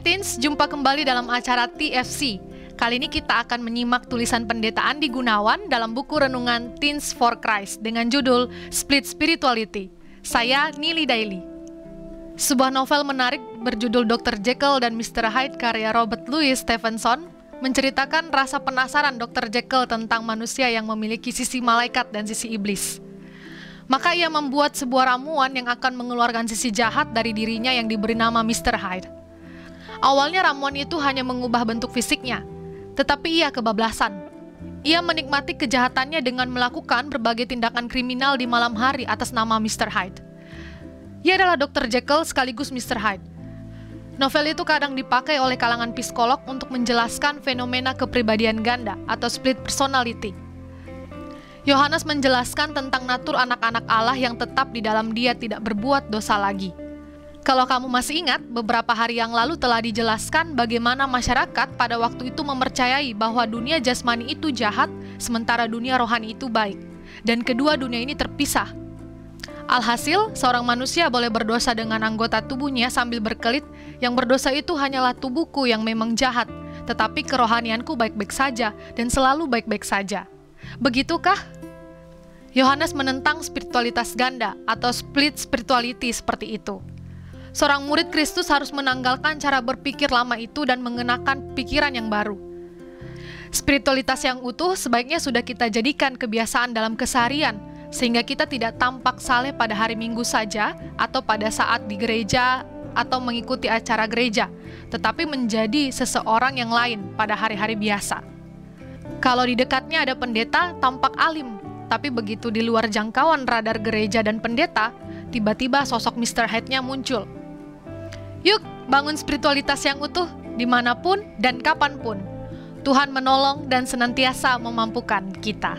Teens, jumpa kembali dalam acara TFC. Kali ini kita akan menyimak tulisan pendeta Andi Gunawan dalam buku renungan Teens for Christ dengan judul Split Spirituality. Saya Nili Daily. Sebuah novel menarik berjudul Dr. Jekyll dan Mr. Hyde karya Robert Louis Stevenson menceritakan rasa penasaran Dr. Jekyll tentang manusia yang memiliki sisi malaikat dan sisi iblis. Maka ia membuat sebuah ramuan yang akan mengeluarkan sisi jahat dari dirinya yang diberi nama Mr. Hyde. Awalnya ramuan itu hanya mengubah bentuk fisiknya, tetapi ia kebablasan. Ia menikmati kejahatannya dengan melakukan berbagai tindakan kriminal di malam hari atas nama Mr. Hyde. Ia adalah Dr. Jekyll sekaligus Mr. Hyde. Novel itu kadang dipakai oleh kalangan psikolog untuk menjelaskan fenomena kepribadian ganda atau split personality. Yohanes menjelaskan tentang natur anak-anak Allah yang tetap di dalam dia tidak berbuat dosa lagi. Kalau kamu masih ingat, beberapa hari yang lalu telah dijelaskan bagaimana masyarakat pada waktu itu mempercayai bahwa dunia jasmani itu jahat, sementara dunia rohani itu baik, dan kedua dunia ini terpisah. Alhasil, seorang manusia boleh berdosa dengan anggota tubuhnya sambil berkelit, yang berdosa itu hanyalah tubuhku yang memang jahat, tetapi kerohanianku baik-baik saja dan selalu baik-baik saja. Begitukah? Yohanes menentang spiritualitas ganda atau split spirituality seperti itu. Seorang murid Kristus harus menanggalkan cara berpikir lama itu dan mengenakan pikiran yang baru. Spiritualitas yang utuh sebaiknya sudah kita jadikan kebiasaan dalam keseharian, sehingga kita tidak tampak saleh pada hari Minggu saja atau pada saat di gereja atau mengikuti acara gereja, tetapi menjadi seseorang yang lain pada hari-hari biasa. Kalau di dekatnya ada pendeta, tampak alim, tapi begitu di luar jangkauan radar gereja dan pendeta, tiba-tiba sosok Mr. Hyde-nya muncul Yuk, bangun spiritualitas yang utuh di mana pun dan kapan pun. Tuhan menolong dan senantiasa memampukan kita.